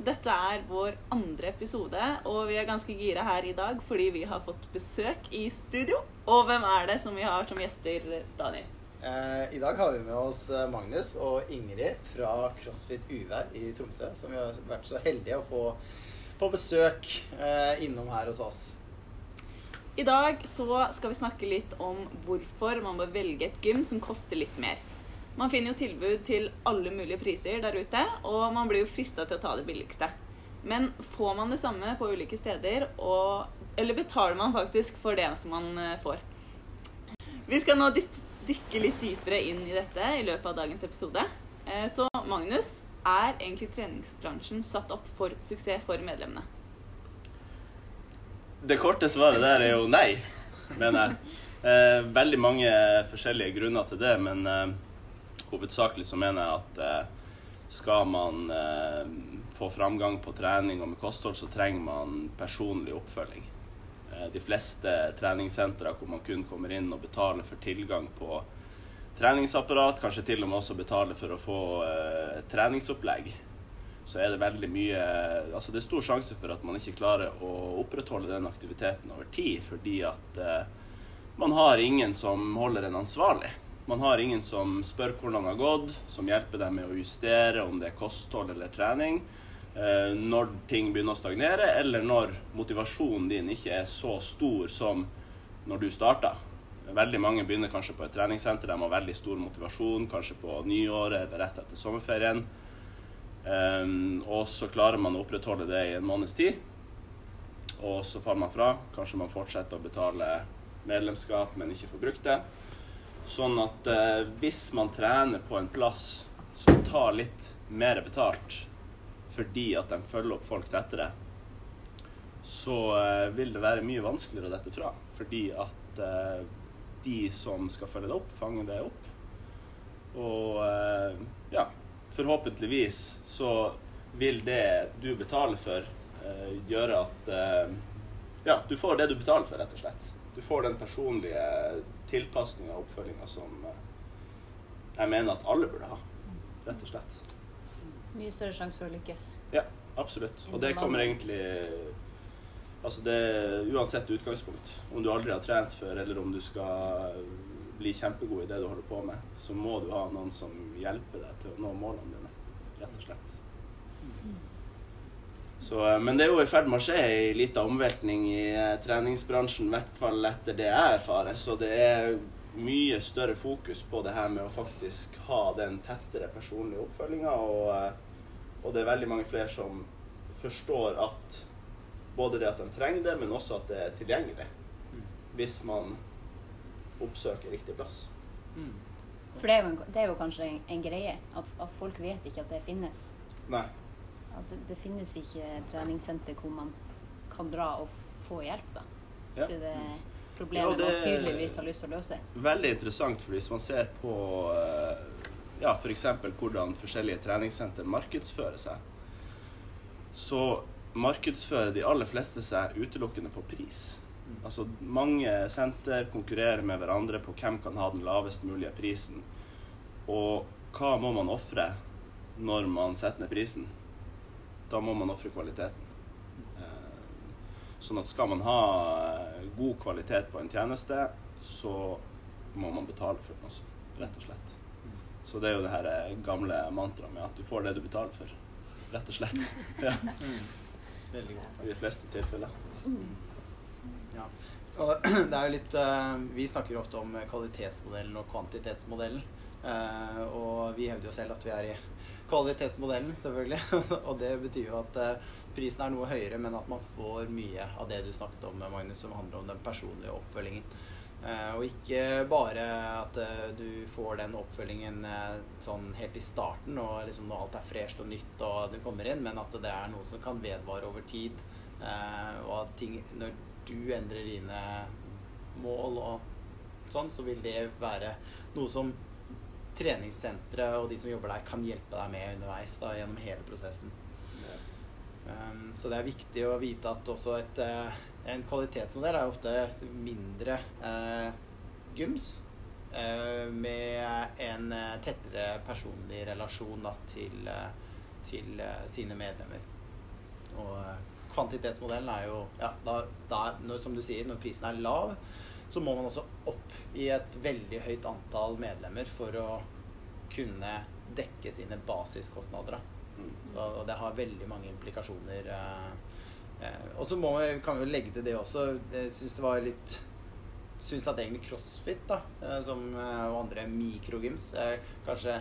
Dette er vår andre episode, og vi er ganske gira her i dag fordi vi har fått besøk i studio. Og hvem er det som vi har som gjester, Daniel? Eh, I dag har vi med oss eh, Magnus og Ingrid fra CrossFit Uvær i Tromsø, som vi har vært så heldige å få på besøk eh, innom her hos oss. I dag så skal vi snakke litt om hvorfor man bør velge et gym som koster litt mer. Man finner jo tilbud til alle mulige priser der ute, og man blir jo frista til å ta det billigste. Men får man det samme på ulike steder, og, eller betaler man faktisk for det som man eh, får? Vi skal nå dykke litt dypere inn i dette i løpet av dagens episode. Eh, Så Magnus, er egentlig treningsbransjen satt opp for suksess for medlemmene? Det korte svaret der er jo nei, mener jeg. Eh, veldig mange forskjellige grunner til det, men hovedsakelig så mener jeg at eh, skal man eh, få framgang på trening og med kosthold, så trenger man personlig oppfølging. Eh, de fleste treningssentre hvor man kun kommer inn og betaler for tilgang på treningsapparat, kanskje til og med også betaler for å få eh, treningsopplegg, så er det veldig mye Altså det er stor sjanse for at man ikke klarer å opprettholde den aktiviteten over tid, fordi at eh, man har ingen som holder en ansvarlig. Man har ingen som spør hvordan det har gått, som hjelper deg med å justere om det er kosthold eller trening. eh, Når ting begynner å stagnere, eller når motivasjonen din ikke er så stor som når du starta. Veldig mange begynner kanskje på et treningssenter. De har veldig stor motivasjon, kanskje på nyåret eller rett etter sommerferien. Um, og så klarer man å opprettholde det i en måneds tid. Og så faller man fra. Kanskje man fortsetter å betale medlemskap, men ikke får brukt det. Sånn at eh, hvis man trener på en plass som tar litt mer betalt fordi at de følger opp folk tettere, så eh, vil det være mye vanskeligere å dette fra. Fordi at eh, de som skal følge det opp, fanger det opp. Og eh, ja, forhåpentligvis så vil det du betaler for, eh, gjøre at eh, ja, du får det du betaler for, rett og slett. Du får den personlige tilpasninga og oppfølginger som eh, jeg mener at alle burde ha, rett og slett. Mye større sjanse for å lykkes. Ja, absolutt. Og det kommer egentlig Altså det er uansett utgangspunkt. Om du aldri har trent før, eller om du skal bli kjempegod i det du holder på med, så må du ha noen som hjelper deg til å nå målene dine, rett og slett. Så, eh, men det er jo i ferd med å skje ei lita omveltning i eh, treningsbransjen, i hvert fall etter det jeg erfarer. Så det er mye større fokus på det her med å faktisk ha den tettere personlige oppfølginga. Og, eh, og det er veldig mange flere som forstår at både det at de trenger det, men også at det er tilgjengelig. Hvis man oppsøker riktig plass. For det er jo, det er jo kanskje en, en greie at, at folk vet ikke at det finnes. Nei. At det, det finnes ikke treningssenter hvor man kan dra og få hjelp da, Ja. til det problemet Ja, det- man tydeligvis har lyst til å løse. Veldig interessant, for hvis man ser på eh, ja, f.eks. hvordan forskjellige treningssenter markedsfører seg, så markedsfører de aller fleste seg utelukkende på pris. Altså Mange senter konkurrerer med hverandre på hvem kan ha den lavest mulige prisen. Og hva må man ofre når man setter ned prisen? Da må man ofre kvaliteten. Eh, Sånn at skal man ha eh, god kvalitet på en tjeneste, så må man betale for den også, rett og slett. Så det er jo det her eh, gamle mantraet med at du får det du betaler for, rett og slett. Ja, Veldig godt. I de fleste tilfeller. Ja. Og det er jo litt Vi snakker ofte om kvalitetsmodellen og kvantitetsmodellen. Eh, og vi hevder jo selv at vi er i kvalitetsmodellen, selvfølgelig. og det betyr jo at eh, prisen er noe høyere, men at man får mye av det du snakket om, Magnus, som handler om den personlige oppfølgingen. Eh, og ikke bare at eh, du får den oppfølgingen eh, sånn helt i starten, og liksom når alt er fresht og nytt og du kommer inn, men at det er noe som kan vedvare over tid. Eh, og at ting Når du endrer dine mål og sånn, så vil det være noe som treningssenteret og de som jobber der, kan hjelpe deg med underveis da, gjennom hele prosessen. Um, så det er viktig å vite at også et, eh, en kvalitetsmodell er ofte mindre uh, gyms uh, med en tettere personlig relasjon da, til, uh, til sine medlemmer. Og kvantitetsmodellen er jo ja, da, da, når, Som du sier, når prisen er lav, så må man også opp i et veldig høyt antall medlemmer for å kunne dekke sine basiskostnader. Mm. Så, og det har veldig mange implikasjoner. Eh, eh, og så kan vi jo legge til det også. Jeg syns det var litt Syns at egentlig CrossFit da, eh, som, og andre mikrogyms kanskje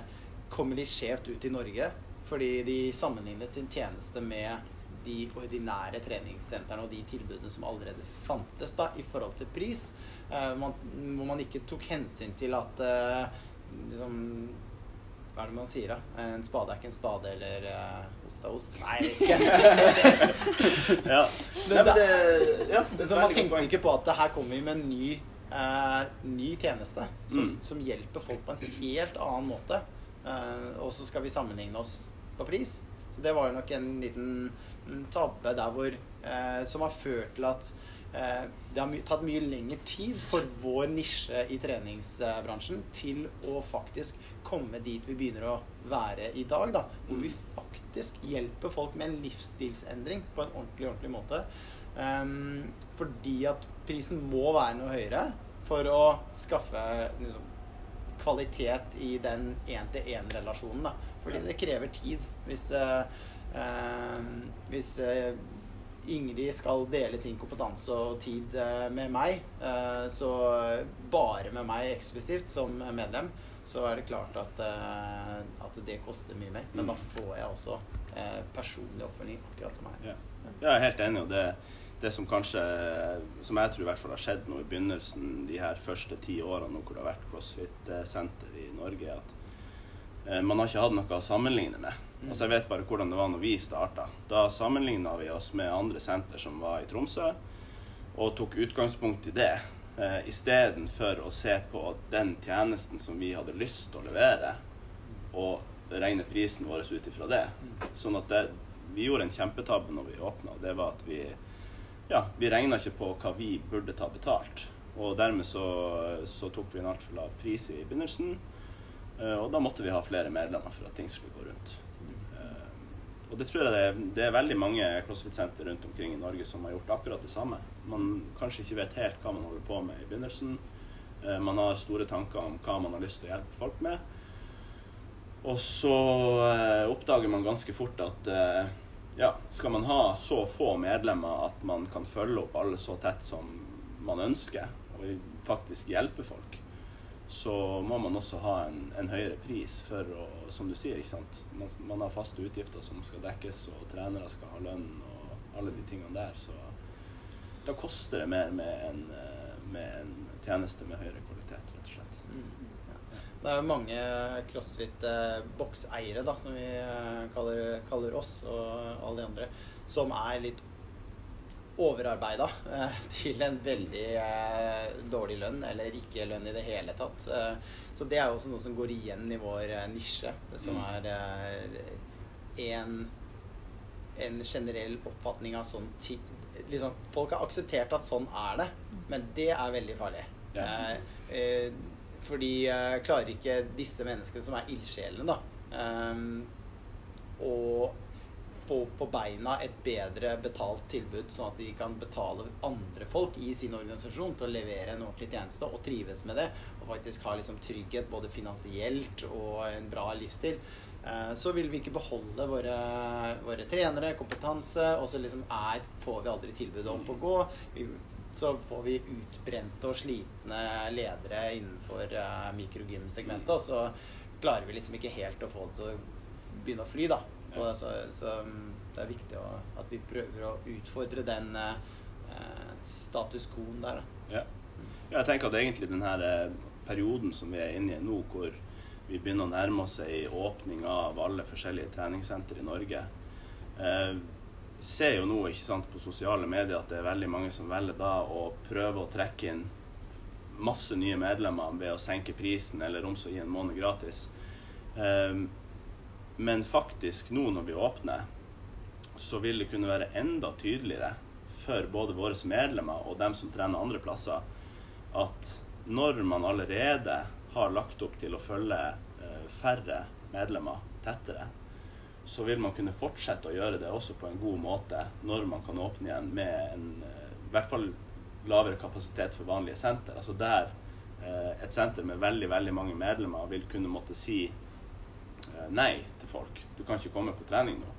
kommer litt skjevt ut i Norge. Fordi de sammenlignet sin tjeneste med de ordinære treningssentrene og de tilbudene som allerede fantes da, i forhold til pris. Eh, man, hvor man ikke tok hensyn til at eh, liksom, hva er det man sier, da? En spade er ikke en spade, eller uh, ost er ost? Nei, ikke. Ja. Men Nei, men det- ja, det Så man tenker ikke på at her kommer vi med en ny, uh, ny tjeneste som, Mm. som hjelper folk på en helt annen måte. Uh, og så skal vi sammenligne oss på pris. Så det var jo nok en liten mm, tabbe der hvor eh, Som har ført til at eh, det har my tatt mye lengre tid for vår nisje i treningsbransjen til å faktisk komme dit vi begynner å være i dag. da, Hvor vi faktisk hjelper folk med en livsstilsendring på en ordentlig, ordentlig måte. Um, fordi at prisen må være noe høyere for å skaffe liksom, kvalitet i den én-til-én-relasjonen. Fordi det krever tid. Hvis, eh, eh, hvis eh, Ingrid skal dele sin kompetanse og tid eh, med meg, eh, så bare med meg eksklusivt som medlem, så er det klart at, eh, at det koster mye mer. Men Mm. da får jeg også eh, personlig oppfølging akkurat til meg. Ja. Jeg er helt enig. og det, det som kanskje, som jeg tror i hvert fall har skjedd nå i begynnelsen, de her første ti årene nå hvor det har vært CrossFit-senter i Norge, at eh, man har ikke hatt noe å sammenligne med. Altså Jeg vet bare hvordan det var når vi starta. Da sammenligna vi oss med andre senter som var i Tromsø, og tok utgangspunkt i det. Eh, Istedenfor å se på den tjenesten som vi hadde lyst til å levere, og regne prisen vår ut ifra det. Sånn at det, vi gjorde en kjempetabbe når vi åpna. Det var at vi ja, vi regna ikke på hva vi burde ta betalt. Og dermed så, så tok vi en altfor lav pris i begynnelsen. Eh, Og da måtte vi ha flere medlemmer for at ting skulle gå rundt. Eh, Og det tror jeg det er, det er veldig mange CrossFit-senter rundt omkring i Norge som har gjort akkurat det samme. Man kanskje ikke vet helt hva man holder på med i begynnelsen. Eh, Man har store tanker om hva man har lyst til å hjelpe folk med. Og så oppdager man ganske fort at ja, skal man ha så få medlemmer at man kan følge opp alle så tett som man ønsker, og faktisk hjelpe folk, så må man også ha en, en høyere pris for å, som du sier, ikke sant. Man, man har faste utgifter som skal dekkes, og trenere skal ha lønn og alle de tingene der. Så da koster det mer med en, eh, med en tjeneste med høyere kvalitet, rett og slett. Ja. Det er jo mange CrossFit-bokseiere, da, som vi eh, kaller, kaller oss, og alle de andre, som er litt overarbeida eh, til en veldig eh, dårlig lønn, eller ikke lønn i det hele tatt. Eh, så det er jo også noe som går igjen i vår nisje, som Mm. er en, en generell oppfatning av sånn liksom, Folk har akseptert at sånn er det, men det er veldig farlig. Ja. Fordi klarer ikke disse menneskene som er ildsjelene, da, å få på beina et bedre betalt tilbud, sånn at de kan betale andre folk i sin organisasjon til å levere en ordentlig tjeneste og trives med det, og faktisk ha liksom trygghet både finansielt og en bra livsstil, eh, så vil vi ikke beholde våre, våre trenere, kompetanse, og så liksom er, får vi aldri tilbudet opp å gå. Så får vi utbrente og slitne ledere innenfor uh, mikrogymsegmentet, og så klarer vi liksom ikke helt å få det til å begynne å fly, da. Og Ja. så, mm, det er viktig å, at vi prøver å utfordre den eh, status quoen der. Ja. jeg tenker at egentlig den her eh, perioden som vi er inne i nå, hvor vi begynner å nærme oss ei åpning av alle forskjellige treningssenter i Norge, eh, ser jo nå ikke sant, på sosiale medier at det er veldig mange som velger da å prøve å trekke inn masse nye medlemmer ved å senke prisen eller om så gi en måned gratis. Um, men faktisk nå når vi åpner, så vil det kunne være enda tydeligere for både våre medlemmer og dem som trener andre plasser, at når man allerede har lagt opp til å følge eh, færre medlemmer tettere, så vil man kunne fortsette å gjøre det også på en god måte når man kan åpne igjen med en eh, i hvert fall lavere kapasitet for vanlige senter. Altså der eh, et senter med veldig, veldig mange medlemmer vil kunne måtte si nei til folk. Du kan ikke komme på trening nå.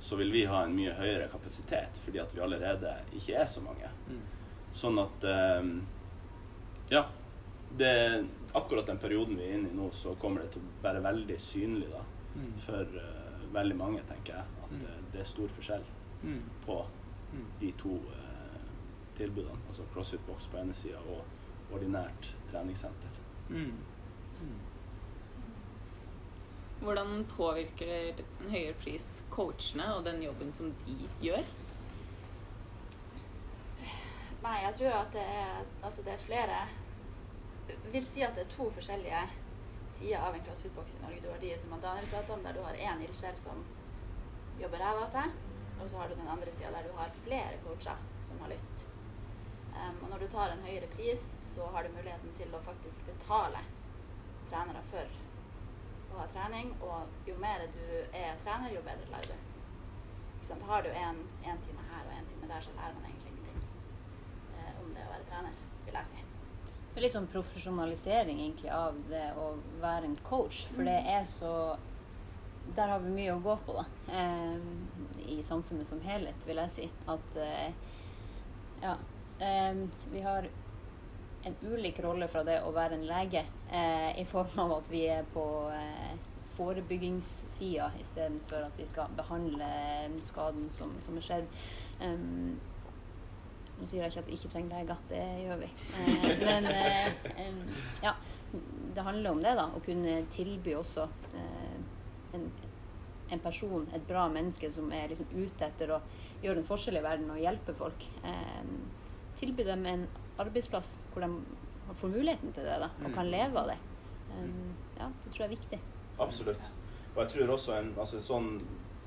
Så vil vi ha en mye høyere kapasitet fordi at vi allerede ikke er så mange. Mm. Sånn at Ja. Det, akkurat den perioden vi er inne i nå, så kommer det til å være veldig synlig da, Mm. for uh, veldig mange, tenker jeg. At Mm. det, det er stor forskjell Mm. på Mm. de to uh, tilbudene. Altså CrossFit Box på ene sida og ordinært treningssenter. Hvordan påvirker en høyere pris coachene og den jobben som de gjør? Nei, jeg tror at det er, altså det er flere vil si at det er to forskjellige sider av en crossfit-boks i Norge. Du har de som Daniel prater om, der du har én ildsjel som jobber ræva av seg. Og så har du den andre sida der du har flere coacher som har lyst. Um, og når du tar en høyere pris, så har du muligheten til å faktisk betale trenere for å ha trening. Og jo mer du er trener, jo bedre lærer du. Har du en time her og en time der, så lærer man egentlig ingenting eh, om det å være trener, vil jeg si. Det er litt sånn profesjonalisering egentlig av det å være en coach. For det er så Der har vi mye å gå på, da. Eh, I samfunnet som helhet, vil jeg si. At eh, ja. Eh, vi har en ulik rolle fra det å være en lege, eh, i form av at vi er på eh, forebyggingssida istedenfor at vi skal behandle skaden som, som er skjedd. Um, nå sier jeg ikke at vi ikke trenger leger, det gjør vi. Eh, men eh, ja, det handler om det, da. Å kunne tilby også eh, en, en person, et bra menneske som er liksom ute etter å gjøre en forskjell i verden og hjelpe folk. Eh, tilby dem en arbeidsplass hvor de får muligheten til det da, og kan leve av det. Um, ja, det tror jeg er viktig. Absolutt. Og jeg tror også en altså, sånn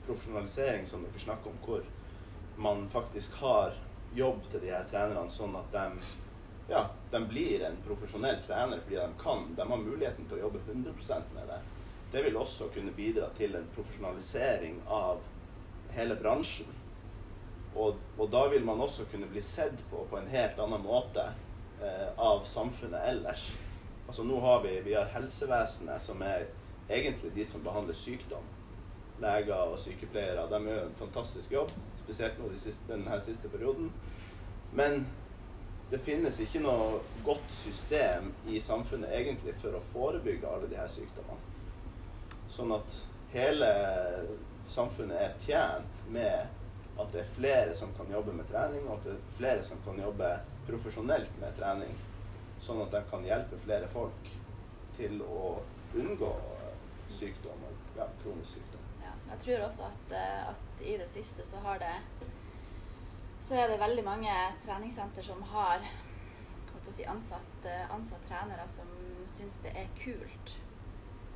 profesjonalisering som dere snakker om, hvor man faktisk har jobb til de her trenerne, sånn at de, ja, de blir en profesjonell trener fordi de kan. De har muligheten til å jobbe 100 med det. Det vil også kunne bidra til en profesjonalisering av hele bransjen. Og, og da vil man også kunne bli sett på på en helt annen måte eh, av samfunnet ellers. Altså nå har vi, vi har helsevesenet, som er egentlig de som behandler sykdom. Leger og sykepleiere. De gjør en fantastisk jobb, spesielt nå de siste, denne siste perioden. Men det finnes ikke noe godt system i samfunnet egentlig for å forebygge alle de her sykdommene. Sånn at hele samfunnet er tjent med at det er flere som kan jobbe med trening, og at det er flere som kan jobbe profesjonelt med trening. Sånn at de kan hjelpe flere folk til å unngå sykdom ja, kronisk sykdom. Ja, jeg tror også at, eh, at i det siste så har det så er det veldig mange treningssenter som har si, ansatt, ansatt trenere som syns det er kult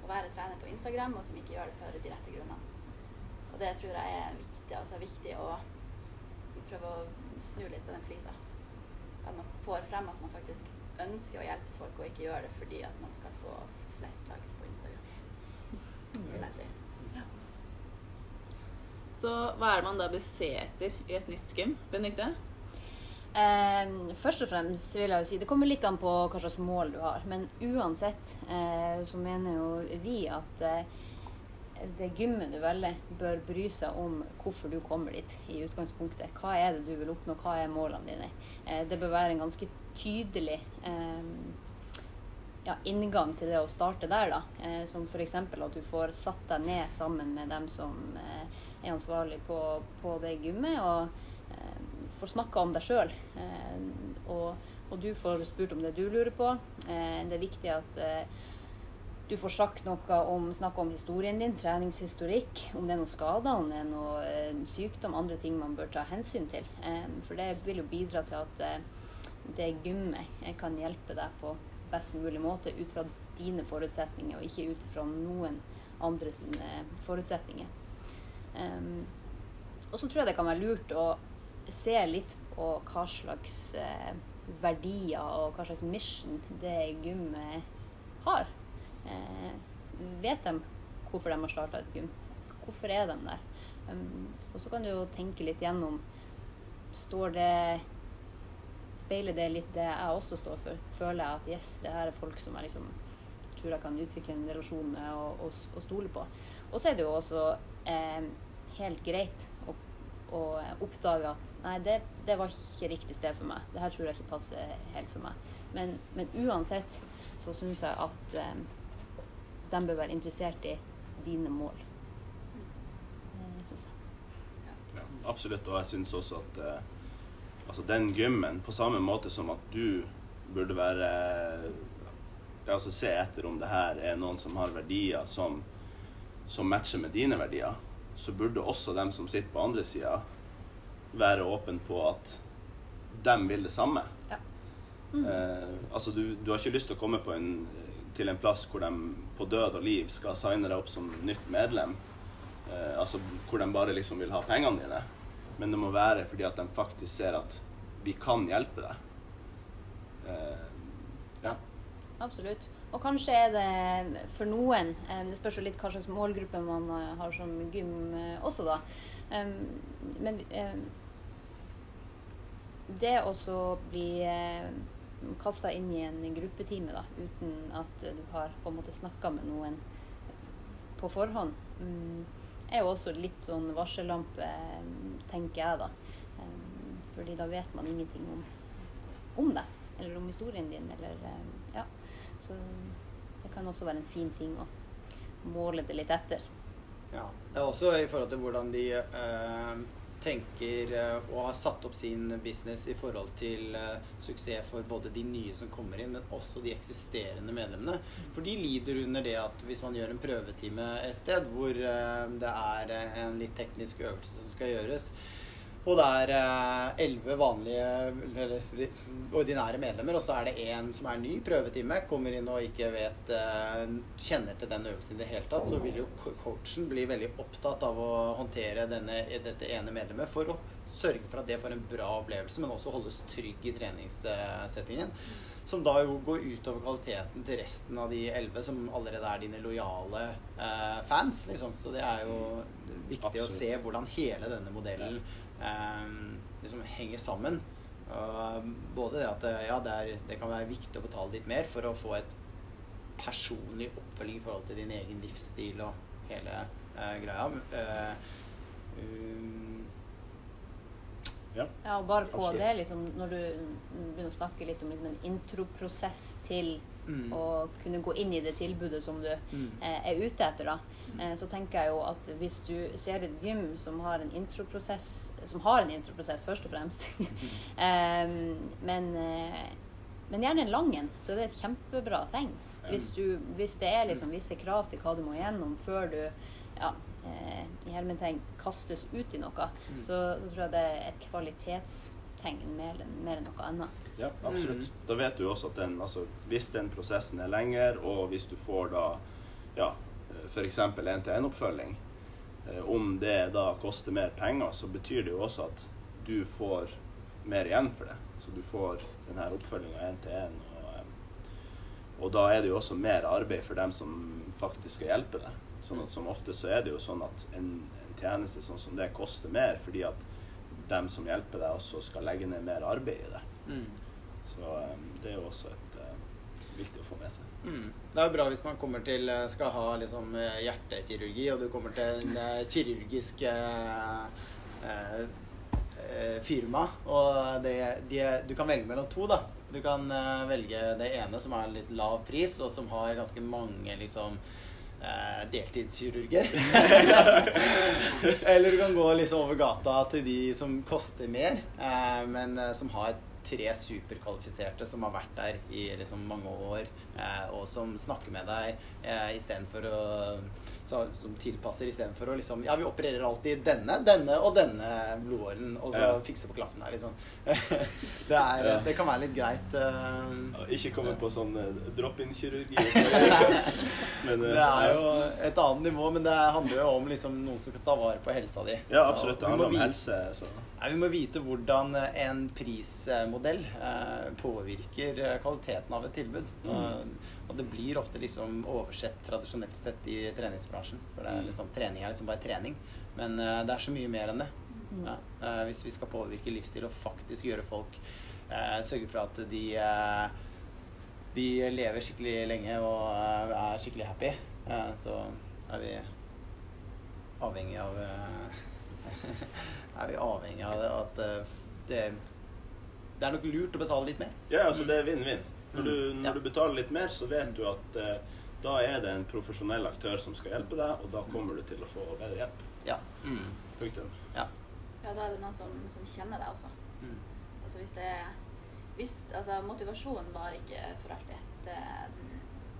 å være trener på Instagram, og som ikke gjør det for de rette grunnene. Og det tror jeg er viktig, altså viktig å prøve å snu litt på den flisa. At man får frem at man faktisk ønsker å hjelpe folk, og ikke gjør det fordi at man skal få flest likes på Instagram, vil jeg si. Så hva er det man da bør se etter i et nytt gym? Benedicte? Eh, først og fremst vil jeg jo si Det kommer litt an på hva slags mål du har. Men uansett eh, så mener jo vi at eh, det gymmet du velger, bør bry seg om hvorfor du kommer dit i utgangspunktet. Hva er det du vil oppnå, hva er målene dine? Eh, det bør være en ganske tydelig eh, ja, inngang til det å starte der, da. Eh, som f.eks. at du får satt deg ned sammen med dem som er ansvarlig på, på det gymmet, og får snakka om deg sjøl. Og, og du får spurt om det du lurer på. Det er viktig at du får sagt noe om, om historien din, treningshistorikk, om det er noen skader, om det er noe eh, sykdom, andre ting man bør ta hensyn til. Eh, for det vil jo bidra til at eh, det gymmet kan hjelpe deg på best mulig måte ut fra dine forutsetninger, og ikke ut fra noen andre sine forutsetninger. Og så tror jeg det kan være lurt å se litt på hva slags verdier og hva slags mission det gymmet har. Eh, vet de hvorfor de har starta et gym? Hvorfor er de der? Um, og så kan du jo tenke litt gjennom Står det Speiler det litt det jeg også står for? Føler jeg at yes, det her er folk som jeg liksom tror jeg kan utvikle en relasjon med og, og, og stole på. Og så er det jo også eh, helt greit å, å, oppdage at nei, det, det, var ikke riktig sted for meg. Det her tror jeg ikke passer helt for meg. Men, men uansett så syns jeg at eh, de bør være interessert i dine mål. Ja, absolutt. Og jeg syns også at eh, altså den gymmen, på samme måte som at du burde være ja, altså Se etter om det her er noen som har verdier som, som matcher med dine verdier, så burde også dem som sitter på andre sida, være åpen på at dem vil det samme. Ja. Mm. Eh, altså du, du, har ikke lyst til å komme en, til en plass hvor de på død og liv skal signe deg opp som nytt medlem. Eh, altså hvor de bare liksom vil ha pengene dine. Men det må være fordi at de faktisk ser at vi kan hjelpe deg. Eh, ja. Absolutt. Og kanskje er det for noen eh, Det spørs jo litt hva slags målgruppe man eh, har som gym eh, også, da. Men det også bli kasta inn i en gruppetime da, uten at du har på en måte snakka med noen på forhånd, mm, er jo også litt sånn varsellampe, tenker jeg da. Fordi da vet man ingenting om, om deg, eller om historien din, eller ja. Så det kan også være en fin ting å måle det litt etter. Ja. Det er også i forhold til hvordan de eh, tenker eh, og har satt opp sin business i forhold til eh, suksess for både de nye som kommer inn, men også de eksisterende medlemmene. For de lider under det at hvis man gjør en prøvetime et sted hvor eh, det er en litt teknisk øvelse som skal gjøres, og det er eh, elleve vanlige eller, ordinære medlemmer, og så er det én som er ny prøvetime, kommer inn og ikke vet eh, kjenner til den øvelsen i det hele tatt, så vil jo coachen bli veldig opptatt av å håndtere denne, dette ene medlemmet for å sørge for at det får en bra opplevelse, men også holdes trygg i treningssettingen. Som da jo går utover kvaliteten til resten av de elleve som allerede er dine lojale eh, fans. Liksom. Så det er jo viktig Absolutt. å se hvordan hele denne modellen Ehm, liksom henger sammen. både det at ja, det, er, det, kan være viktig å betale litt mer for å få et personlig oppfølging i forhold til din egen livsstil og hele eh, greia. Uh, um, ja. ja. og bare på Absolutt. det, liksom, når du begynner å snakke litt om liksom, en introprosess til mm. og kunne gå inn i det tilbudet som du mm. eh, er ute etter, da, Eh, så tenker jeg jo at hvis du ser et gym som har en introprosess Som har en introprosess, først og fremst, men, eh, men, gjerne en lang en, så er det et kjempebra tegn. Hvis, du, hvis det er liksom visse krav til hva du må gjennom før du ja, eh, i hermetegn kastes ut i noe, mm. så, så, tror jeg det er et kvalitetstegn mer, mer enn noe annet. Ja, absolutt. Mm. Da vet du også at den, altså, hvis den prosessen er lenger, og hvis du får da ja, f.eks. en-til-en-oppfølging, eh, om det da koster mer penger, så betyr det jo også at du får mer igjen for det. Så du får denne oppfølginga én til én. Og, eh, og, da er det jo også mer arbeid for dem som faktisk skal hjelpe deg. Sånn at Som ofte så er det jo sånn at en, en tjeneste sånn som det koster mer fordi at dem som hjelper deg, også skal legge ned mer arbeid i det. Mm. Så um, det er jo også et viktig å få med seg. Mm. Det er jo bra hvis man kommer til eh, skal ha liksom eh, hjertekirurgi, og du kommer til en uh, kirurgisk uh, uh, firma, og det, de, du kan velge mellom to, da. Du kan velge det ene som er litt lav pris, og som har ganske mange liksom deltidskirurger. Eller du kan gå liksom over gata til de som koster mer, men som har tre superkvalifiserte som har vært der i liksom mange år, eh, og som snakker med deg eh, istedenfor å Som tilpasser istedenfor å liksom Ja, vi opererer alltid denne, denne og denne blodåren, og så Ja. fikse på klaffen her, liksom. det, er, Ja. det kan være litt greit. eh, Ikke komme på sånn eh, drop-in-kirurgi. Men eh, Det er jo et annet nivå, men det handler jo om liksom noen som skal ta vare på helsa di. Ja, absolutt. Det handler om helse. Så. Nei, vi må vite hvordan en prismodell påvirker kvaliteten av et tilbud. Mm. Og, det blir ofte liksom oversett tradisjonelt sett i treningsbransjen. For det er Mm. liksom, trening er liksom bare trening. Men uh, det er så mye mer enn det. Mm. Ja. Uh, hvis vi skal påvirke livsstil og faktisk gjøre folk uh, Sørge for at de de lever skikkelig lenge og er skikkelig happy, så er vi avhengig av Er vi avhengig av det, at det Det er nok lurt å betale litt mer. Ja, altså det er vinn-vinn. Når, du, Mm. når Ja. du betaler litt mer, så vet du at eh, da er det en profesjonell aktør som skal hjelpe deg, og da kommer du til å få bedre hjelp. Ja. Mm. Punktum. Ja. Ja, da er det noen som, som kjenner deg også. Mm. Altså hvis det hvis, Altså, motivasjonen varer ikke for alltid. Det,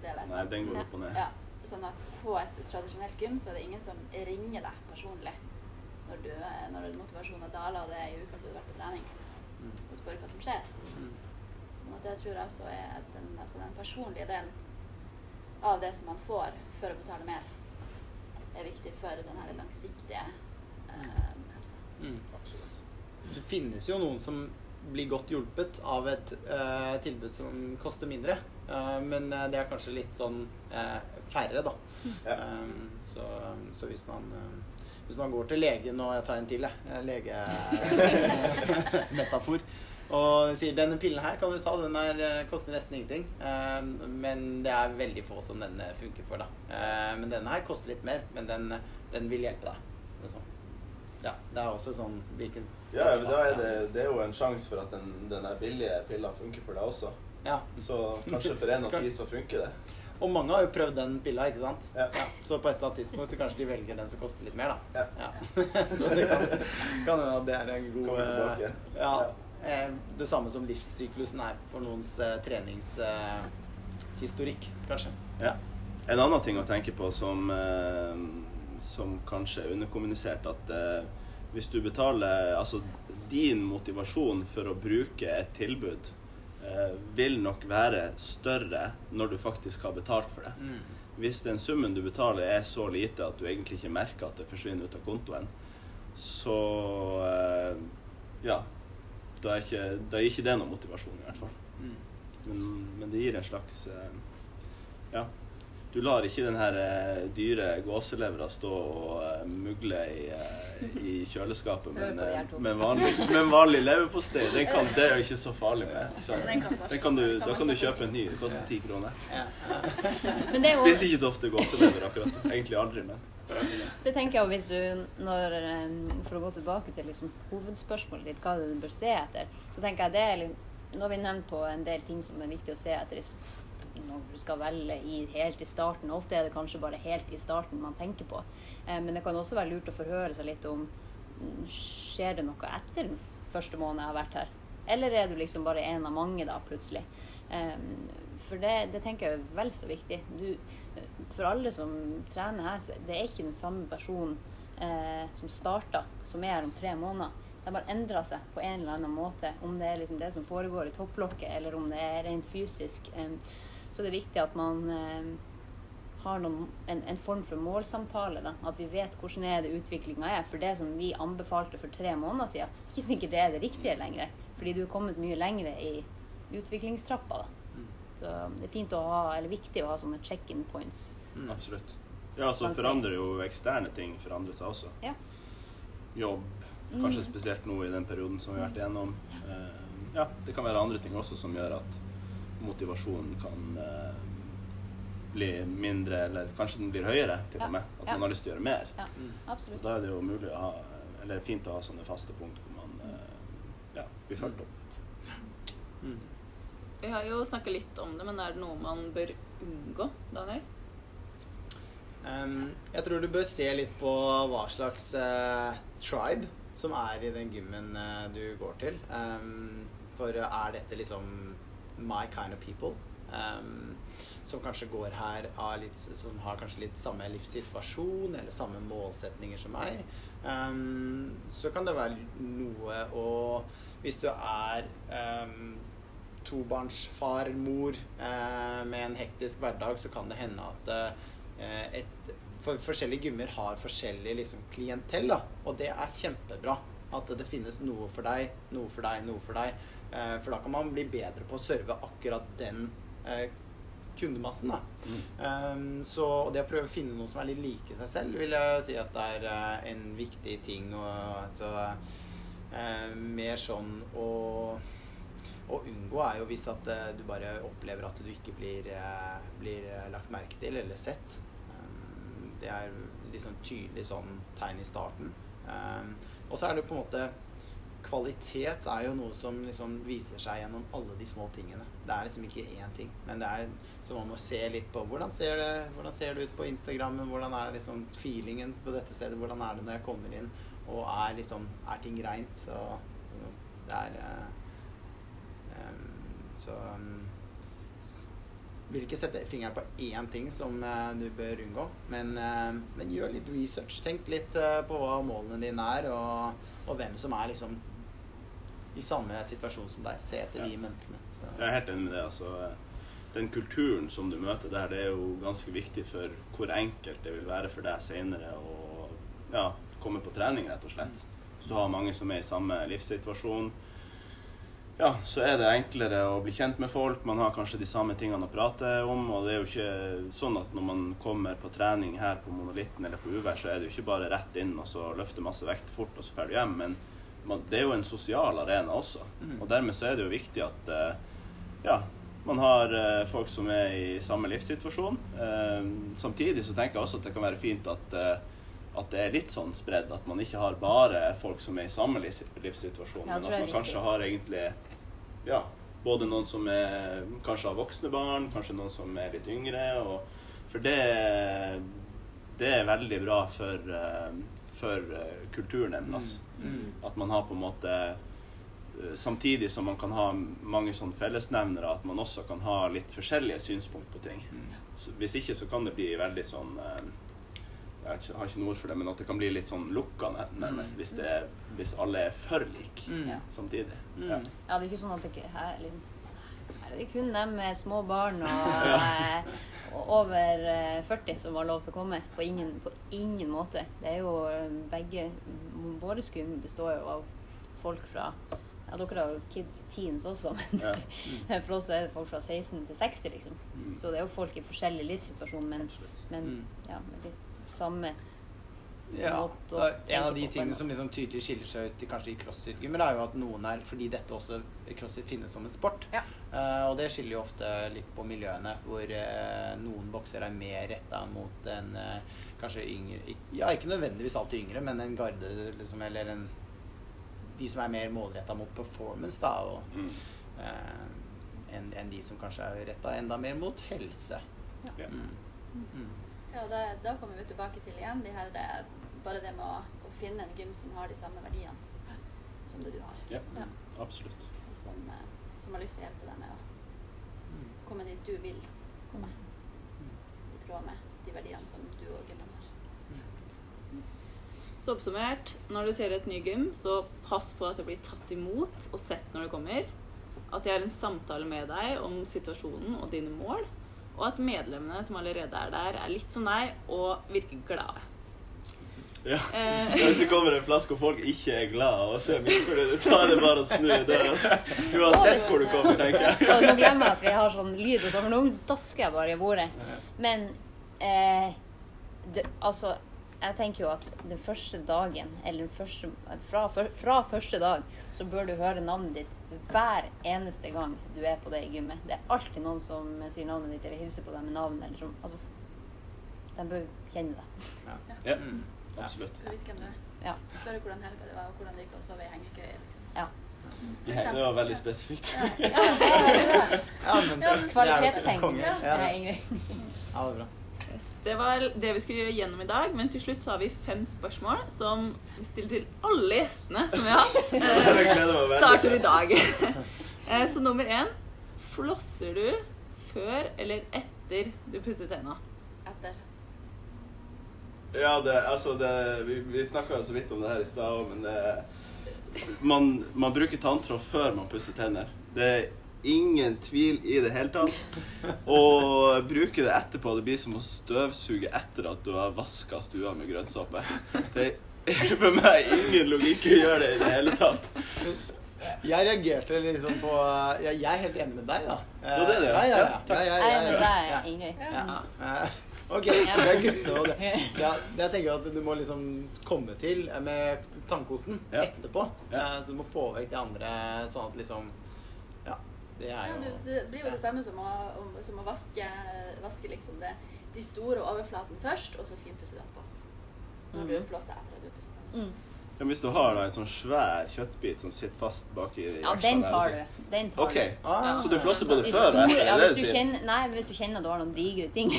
det vet Nei, den går opp og ned. Ja, sånn at på et tradisjonelt gym så er det ingen som ringer deg personlig når, du, når motivasjonen daler og det er i uka så du har vært på trening, Mm. og spør hva som skjer. Mm. At det tror jeg også er den, altså den personlige delen av det som man får for å betale mer, er viktig for den her langsiktige eh, helsa. Mm. Absolutt. Det finnes jo noen som blir godt hjulpet av et eh, tilbud som koster mindre. Eh, men eh, det er kanskje litt sånn eh, færre, da. Ja. Um, så, så hvis man um, hvis man går til legen og jeg tar en til, jeg. Legemetafor. Og sier 'denne pillen her kan du ta, den er, eh, koster nesten ingenting'. Um, men det er veldig få som denne funker for, da. Uh, men denne her koster litt mer, men den, den vil hjelpe deg. Sånn. Ja, det er også sånn hvilken Ja, men da er det, det er jo en sjanse for at den, den der billige pilla funker for deg også. Ja. Så kanskje for en av de så funker det. Og mange har jo prøvd den pilla, ikke sant? Ja. Så på et eller annet tidspunkt så kanskje de velger den som koster litt mer, da. Ja. så det kan hende at det er en god Kommer tilbake. eh, Ja. Eh, Det samme som livssyklusen er for noens eh, treningshistorikk, kanskje. Ja. En annen ting å tenke på som, eh, som kanskje er underkommunisert, at eh, hvis du betaler Altså din motivasjon for å bruke et tilbud eh, vil nok være større når du faktisk har betalt for det. Mm. Hvis den summen du betaler er så lite at du egentlig ikke merker at det forsvinner ut av kontoen, så eh, ja. Da er, ikke, da er ikke det noen motivasjon, i hvert fall. Mm. Men, men det gir en slags eh, Ja. Du lar ikke den her eh, dyre gåselevra stå og eh, mugle i, i kjøleskapet men, med, på de her en- to. med, en vanlig, med en vanlig leverpostei. Den kan, det er jo ikke så farlig med. Så. Den kan du, da kan du kjøpe. en ny. Det koster ti kroner. Ja. Men det er jo Spiser ikke så ofte gåselever akkurat. Egentlig aldri, men Det tenker jeg hvis du når, eh, For å gå tilbake til liksom hovedspørsmålet ditt, hva det er du bør se etter, så tenker jeg det er Nå har vi nevnt på en del ting som er viktig å se etter når du skal velge i, helt i starten. Ofte er det kanskje bare helt i starten man tenker på. Eh, men det kan også være lurt å forhøre seg litt om mm, Skjer det noe etter den første måneden jeg har vært her? Eller er du liksom bare en av mange da, plutselig? Eh, for det, det tenker jeg er vel så viktig. Du, for alle som trener her, så det er ikke den samme personen eh, som starta, som er her om tre måneder. De har endra seg på en eller annen måte. Om det er liksom det som foregår i topplokket, eller om det er rent fysisk. Eh, så det er viktig at man eh, har noen, en, en form for målsamtale. Da. At vi vet hvordan er det utviklinga er. For det som vi anbefalte for tre måneder siden, ikke sikkert det er det riktige lenger. Fordi du er kommet mye lenger i utviklingstrappa. Da. Så det er fint å ha, eller viktig å ha sånne check-in points. Mm. absolutt. Ja, så forandrer jo eksterne ting forandrer seg også. Ja. Jobb, kanskje Mm. spesielt nå i den perioden som vi har vært igjennom. Eh, ja, det kan være andre ting også som gjør at motivasjonen kan eh, bli mindre, eller kanskje den blir høyere til og med. At Ja. man har lyst til å gjøre mer. Ja, Mm. Og absolutt. da er det jo mulig å ha, eller fint å ha sånne faste punkt hvor man eh, ja, blir fulgt opp. Mm. Vi har jo snakka litt om det, men er det noe man bør unngå, Daniel? Um, jeg tror du bør se litt på hva slags uh, tribe som er i den gymmen uh, du går til. Um, For er dette liksom my kind of people? Um, som kanskje går her litt, som har kanskje litt samme livssituasjon eller samme målsetninger som meg. Så kan det være noe å Hvis du er tobarnsfar, mor, eh, med en hektisk hverdag, så kan det hende at eh, et, for forskjellige gymmer har forskjellig liksom, klientell, da. Og det er kjempebra. At det finnes noe for deg, noe for deg, noe for deg. Eh, for da kan man bli bedre på å serve akkurat den eh, kundemassen. Da. Mm. Um, så og det å prøve å finne noe som er litt like seg selv, vil jeg si at det er eh, en viktig ting. Og, altså, eh, mer sånn å å unngå er jo hvis at eh, du bare opplever at du ikke blir, eh, blir eh, lagt merke til eller sett. Um, det er liksom tydelig sånn tegn i starten. Um, og så er det på en måte Kvalitet er jo noe som liksom viser seg gjennom alle de små tingene. Det er liksom ikke én ting, men det er så man må se litt på hvordan ser det, hvordan ser det ut på Instagram, hvordan er liksom feelingen på dette stedet, hvordan er det når jeg kommer inn, og er liksom Er ting reint? Så det er så um, vil ikke sette fingeren på én ting som uh, du bør unngå, men, uh, men, gjør litt research. Tenk litt uh, på hva målene dine er, og, og, hvem som er liksom i samme situasjon som deg. Se etter ja. de menneskene. Så. Jeg er helt enig med det. altså den kulturen som du møter der, det er jo ganske viktig for hvor enkelt det vil være for deg senere å ja, komme på trening, rett og slett. Hvis du har mange som er i samme livssituasjon, ja, så er det enklere å bli kjent med folk. Man har kanskje de samme tingene å prate om. Og det er jo ikke sånn at når man kommer på trening her på Monolitten eller på Uvær, så er det jo ikke bare rett inn og så løfte masse vekt fort og så drar du hjem. Men man, det er jo en sosial arena også. Mm. Og dermed så er det jo viktig at eh, ja, man har eh, folk som er i samme livssituasjon. Eh, samtidig så tenker jeg også at det kan være fint at at det er litt sånn spredd. At man ikke har bare folk som er i samme livssituasjon, men at man kanskje har egentlig ja, både noen som er, kanskje har voksne barn, kanskje noen som er litt yngre. Og, for det, det er veldig bra for, eh, for eh, kulturen deres. Mm. Mm. At man har på en måte eh, Samtidig som man kan ha mange sånne fellesnevnere, at man også kan ha litt forskjellige synspunkt på ting. Mm. Så hvis ikke så kan det bli veldig sånn jeg har ikke noe ord for det, men at det kan bli litt sånn lukka nærmest hvis, det hvis alle er for like mm. samtidig. Mm. Ja. ja. det er ikke sånn at det her, her er det kun dem med små barn og, eh, og over 40 eh, som har lov til å komme. På ingen, på ingen måte. Det er jo eh, begge Våre skum består jo av folk fra ja, dere har jo kids teens også, men ja. mm. for oss er det folk fra 16 til 60, liksom. Mm. Så det er jo folk i forskjellig livssituasjon, men, men mm. ja, litt samme ja, En av de tingene som liksom tydelig skiller seg ut kanskje i crossfit-gymmer, er jo at noen er Fordi dette også crossfit finnes som en sport. Ja. Uh, og det skiller jo ofte litt på miljøene, hvor uh, noen bokser er mer retta mot en uh, kanskje yngre Ja, ikke nødvendigvis alltid yngre, men en garde, liksom, eller en De som er mer målretta mot performance, da, og mm. enn en de som kanskje er retta enda mer mot helse. Ja. Mm. Mm. Ja, og da, da, kommer vi tilbake til igjen de her, bare det med å, å, finne en gym som har de samme verdiene som det du har. Ja, ja. absolutt. Og som, eh, som, har lyst til å hjelpe deg med å mm. komme dit du vil komme. Mm. I tråd med de verdiene som du og gymmen har. Så oppsummert, når du ser et ny gym, så pass på at det blir tatt imot og sett når det kommer. At de har en samtale med deg om situasjonen og dine mål og at medlemmene som allerede er der, er litt som deg og virker glade. Ja. Eh. Hvis det kommer en plass hvor folk ikke er glade og ser misfornøyde ut, da er det bare å snu døra. Uansett hvor du kommer, tenker jeg. Og nå glemmer jeg at vi har sånn lyd og sånn, for nå dasker jeg bare i bordet. Men eh, det, altså jeg tenker jo at den første dagen, eller første, fra, fra, første dag, så bør du høre navnet ditt hver eneste gang du er på det i gymmet. Det er alltid noen som sier navnet ditt eller hilser på deg med navn. Eller som, altså, de bør kjenne deg. Ja. ja. Mm. Absolutt. Du vet hvem du er. Ja. Spør hvordan helga det var, og hvordan det gikk å sove i hengekøye. Liksom. Ja. Det var veldig spesifikt. Ja, ja, det, det. Kvalitetstegn. Ja, Ingrid. Ja, det er bra. Det var det vi skulle gjøre gjennom i dag, men til slutt så har vi fem spørsmål som vi stiller til alle gjestene som vi har hatt. Starter i dag. Eh, så nummer én Flosser du før eller etter du pusser tenna? Etter. Ja, det, altså det, vi, vi snakka så vidt om det her i stad òg, men det, man, man bruker tanntråd før man pusser tenner. Det er ingen tvil i det hele tatt. Og bruke det etterpå, det blir som å støvsuge etter at du har vaska stua med grønnsåpe. Det er for meg ingen logikk i å gjøre det i det hele tatt. Jeg reagerte liksom på Jeg, jeg er helt enig med deg, da. Jo, det er det, ja. Ja, ja, ja. Ja, takk. Ja, ja, Jeg er enig med deg, Ingrid. Ja. Ok, det er guttene og det. Ja, jeg tenker at du må liksom komme til med tannkosten etterpå. Eh, Så du må få vekk de andre sånn at liksom Ja, det er Ja, du, det blir jo det samme som å, om, som å vaske, vaske liksom det, de store overflaten først, og så finpusser du etterpå. Når du Mhm. flosser etter at du har pusset. Mm. Ja, hvis du har da en sånn svær kjøttbit som sitter fast bak i Ja, den tar der, du. Den tar OK. du. Ah. Så du flosser på det før og store, ja, hvis, du du sier? kjenner, nei, hvis du kjenner at du har noen digre ting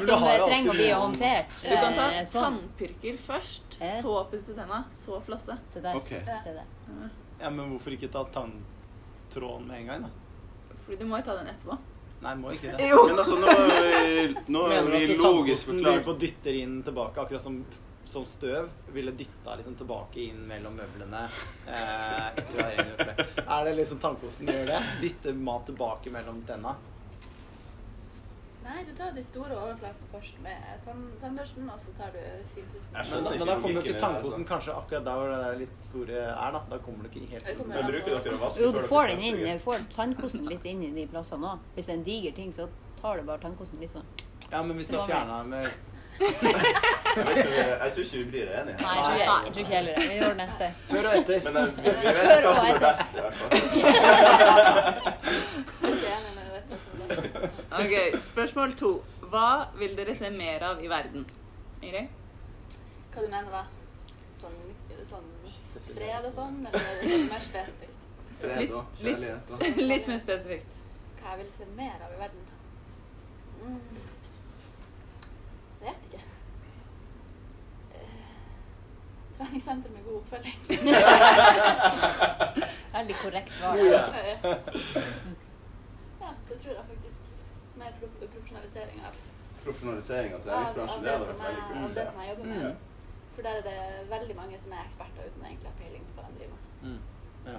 du som trenger å bli håndtert. Du kan ta eh, sånn. tannpirker først, så pusse tenna, så flosse. Se der. Ok. Se der. Ja, men hvorfor ikke ta tanntråden med en gang, da? Fordi du må jo ta den etterpå. Nei, må ikke det. Jo! Men altså, nå vi, nå er Mener du vi at logisk tannkosten driver og dytter inn tilbake, akkurat som, som støv ville dytta liksom tilbake inn mellom møblene eh, etter å ha? Er det liksom tannkosten gjør det? Dytter mat tilbake mellom tenna? Nei, du tar de store overflatene først med tann, tannbørsten, og så tar du finpussen. Men, da- men da kommer jo ikke tannkosen tannkosten kanskje akkurat der hvor det der litt store er, da. Da kommer du ikke helt kommer Men bruker dere å vaske Jo, du får den inn. Du får tannkosten litt inn i de plassene òg. Hvis det er en diger ting, så tar du bare tannkosten litt sånn. Ja, men hvis du har fjerna med Jeg tror ikke- vi blir enige. Nei, jeg tror, jeg, jeg tror ikke heller det. Vi gjør det neste. før og etter Men eh, vi, vi vet hva som er best, i hvert fall. Ok, Spørsmål to. Hva vil dere se mer av i verden? Ingrid? Hva du mener da? Sånn, sånn fred og sånn, eller er det sånn mer spesifikt? Fred og Litt- kjærlighet. og- Litt mer spesifikt. Hva jeg vil se mer av i verden? Mm. Vet ikke. Eh, treningssenter med god oppfølging. Veldig korrekt svar. Ja. Ja, det tror jeg faktisk. Mer pro profesjonalisering av, Profesjonalisering av av, treningsbransjen, av det det, hadde som vært jeg, veldig kult å det som jeg jobber med. Mm. For der er det veldig mange som er eksperter uten å egentlig ha peiling på hva de driver med. Mm. Ja.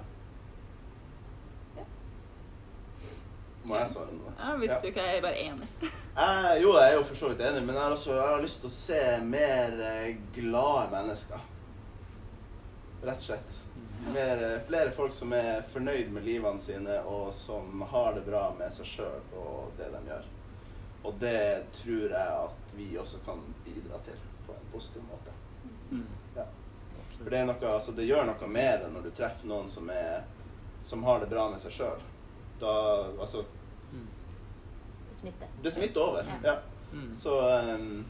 Må jeg svare nå? Ja, Hvis du ikke er bare enig. Jeg, jo, jeg er jo for så vidt enig, men jeg har, også, jeg har lyst til å se mer eh, glade mennesker. Rett og slett. Mer, eh, flere folk som er fornøyd med livene sine, og som har det bra med seg sjøl og det de gjør. Og det tror jeg at vi også kan bidra til på en positiv måte. Mm. Ja. For det, er noe, altså, det gjør noe med det når du treffer noen som, er, som har det bra med seg sjøl. Da Altså, Mm. Smitte. det smitter over. Ja. Ja. Mm. Så um,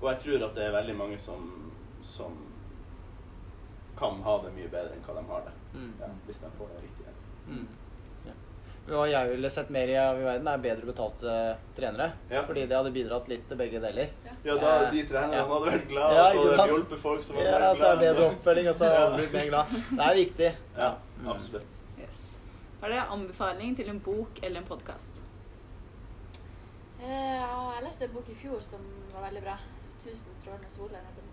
Og jeg tror at det er veldig mange som, som kan ha det mye bedre enn hva de har det. Mm. Ja, hvis de får det riktig. Mm. Ja. Hva jeg ville sett mer i av i verden, er bedre betalte trenere. Ja. Fordi det hadde bidratt litt til begge deler. Ja, da Eh, de trenerne ja. hadde vært glade, Ja, og så hadde de hjulpet folk som hadde Ja, vært så er det bedre oppfølging, og så hadde de blitt mer glad. Det er viktig. Ja, Mm. absolutt. Yes. Har dere anbefaling til en bok eller en podkast? Eh, ja, jeg leste en bok i fjor som var veldig bra. 'Tusen strålende soler' heter den.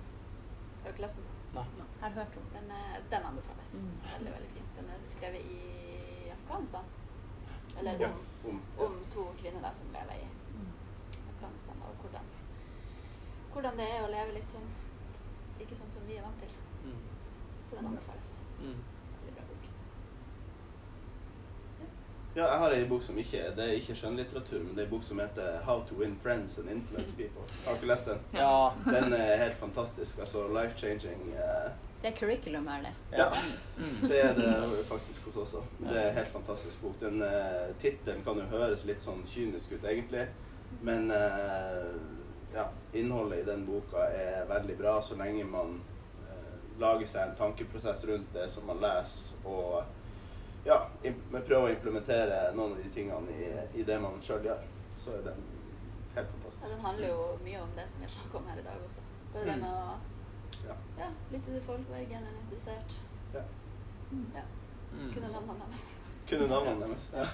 Har du ikke lest den? Jeg har hørt om. Den, er- den anbefales. Mm. Veldig, veldig fint. Den er skrevet i Afghanistan. Eller Ja, om, om, om to kvinner da, som lever i Mm. Afghanistan, og hvordan, hvordan det er å leve litt sånn Ikke sånn som vi er vant til. Mm. Så den anbefales. Mm. Veldig bra bok. Ja, jeg har ei bok som ikke Det er ikke skjønnlitteratur, men det er en bok som heter 'How to win friends and influence people'. Har dere lest den? Ja. Den er helt fantastisk. Altså life-changing. eh, Det er curriculum, er det. Ja, Mm. det er det faktisk hos oss også. Det er en helt fantastisk bok. Den uh, Tittelen kan jo høres litt sånn kynisk ut, egentlig. Men eh, ja, innholdet i den boka er veldig bra så lenge man eh, lager seg en tankeprosess rundt det som man leser, og ja, prøve å implementere noen av de tingene i, i det man sjøl gjør. Så er den helt fantastisk. Ja, den handler jo mye om det som vi har snakket om her i dag også. Bare det Mm. med å Ja. ja, lytte til folk, være genuint. Ja. Ja. Mm. Kunne navnene deres. Kunne navnene deres. Ja.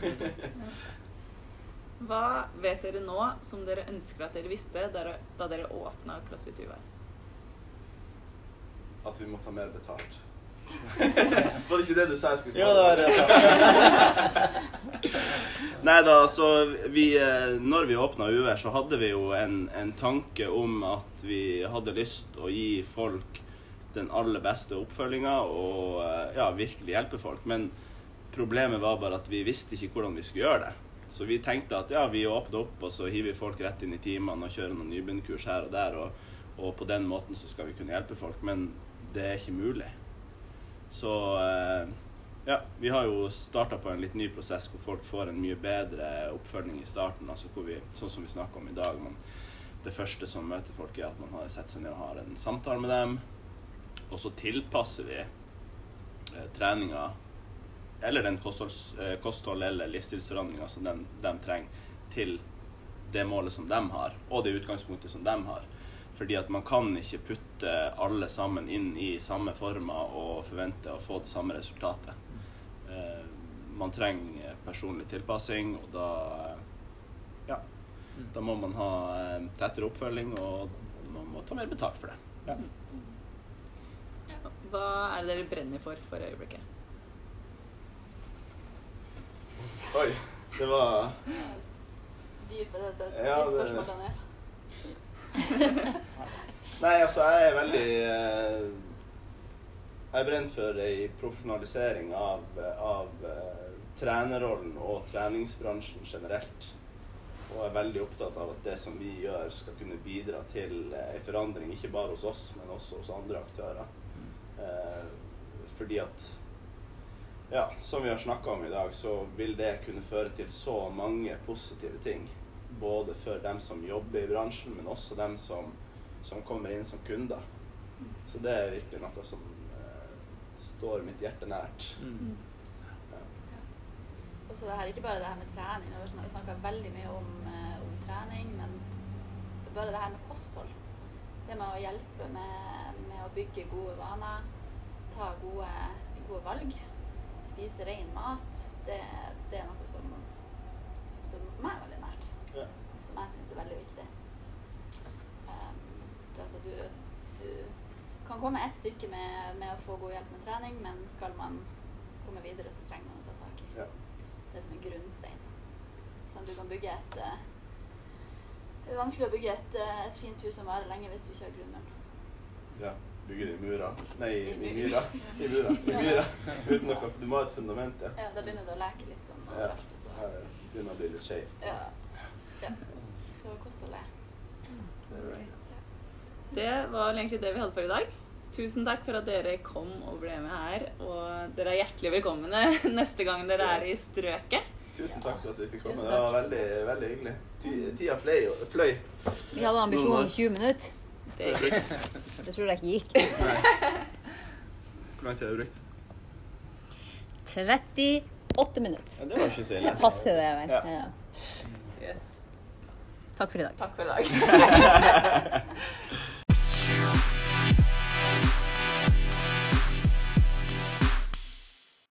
Hva vet dere nå som dere ønsker at dere visste da dere, åpna CrossFit UiR? At vi må ta mer betalt. Var det ikke det du sa jeg skulle Jo, det var det. Nei da, så vi eh, Når vi åpna Uvær så hadde vi jo en, en tanke om at vi hadde lyst å gi folk den aller beste oppfølginga og eh, ja, virkelig hjelpe folk. Men problemet var bare at vi visste ikke hvordan vi skulle gjøre det. Så vi tenkte at ja, vi åpner opp, og så hiver vi folk rett inn i timene og kjører noen nybegynnerkurs her og der, og, og på den måten så skal vi kunne hjelpe folk. Men det er ikke mulig. Så eh, ja, vi har jo starta på en litt ny prosess hvor folk får en mye bedre oppfølging i starten. altså hvor vi, Sånn som vi snakker om i dag. Man, det første som møter folk, er at man har sett seg ned og har en samtale med dem. Og så tilpasser vi eh, treninga eller den kostholds, eh, kosthold eller livsstilsforandringa som de trenger, til det målet som de har, og det utgangspunktet som de har. Fordi at man kan ikke putte alle sammen inn i samme former og forvente å få det samme resultatet. Eh, man trenger personlig tilpassing, og da ja, da må man ha eh, tettere oppfølging, og man må ta mer betalt for det. Ja. Hva er det dere brenner for for øyeblikket? Oi, det var Dype, det, det, Ja, ditt det- spørsmål, Daniel. Nei, altså, jeg er veldig eh, Jeg brenner for ei profesjonalisering av, av eh, trenerrollen og treningsbransjen generelt. Og er veldig opptatt av at det som vi gjør, skal kunne bidra til eh, ei forandring, ikke bare hos oss, men også hos andre aktører. Eh, fordi at ja, som vi har snakka om i dag, så vil det kunne føre til så mange positive ting. Både for dem som jobber i bransjen, men også dem som, som kommer inn som kunder. Så det er virkelig noe som eh, står mitt hjerte nært. Mm. Og så det her, ikke bare det her med trening. Vi snakka veldig mye om, eh, om trening, men bare det her med kosthold. Det med å hjelpe med, med å bygge gode vaner, ta gode, gode valg, spise ren mat, det, det er noe som står meg veldig nært. Ja. Som jeg syns er veldig viktig. Um, det, altså, du, du kan komme et stykke med, med å få god hjelp med trening, men skal man komme videre, så trenger man å ta tak i Ja. det som er grunnstein. Sånn, du kan bygge et uh, Det er vanskelig å bygge et, uh, et fint hus som varer lenge hvis du ikke har grunnmuren. ja. Bygge det i mura Nei, i, I i my- myra. I myra. I myra. Uten noe Du må ha et fundament, ja. Ja, da begynner det å leke litt sånn Ja. så- Her begynner å bli litt skjevt. Ja. ja. Så kost og Det er. Det var egentlig det vi hadde for i dag. Tusen takk for at dere kom og ble med her. Og dere er hjertelig velkomne neste gang dere er i strøket. Tusen takk for at vi fikk komme. Det var veldig, veldig hyggelig. Tida fløy. fløy. Vi hadde ambisjon om 20 minutter. Det gikk. Det tror jeg ikke gikk. Nei. Hvor lang tid har du brukt? 38 minutter. Ja, det var ikke så ille. Passer det vel? Ja. Ja. Yes. Takk for i dag. Takk for i dag.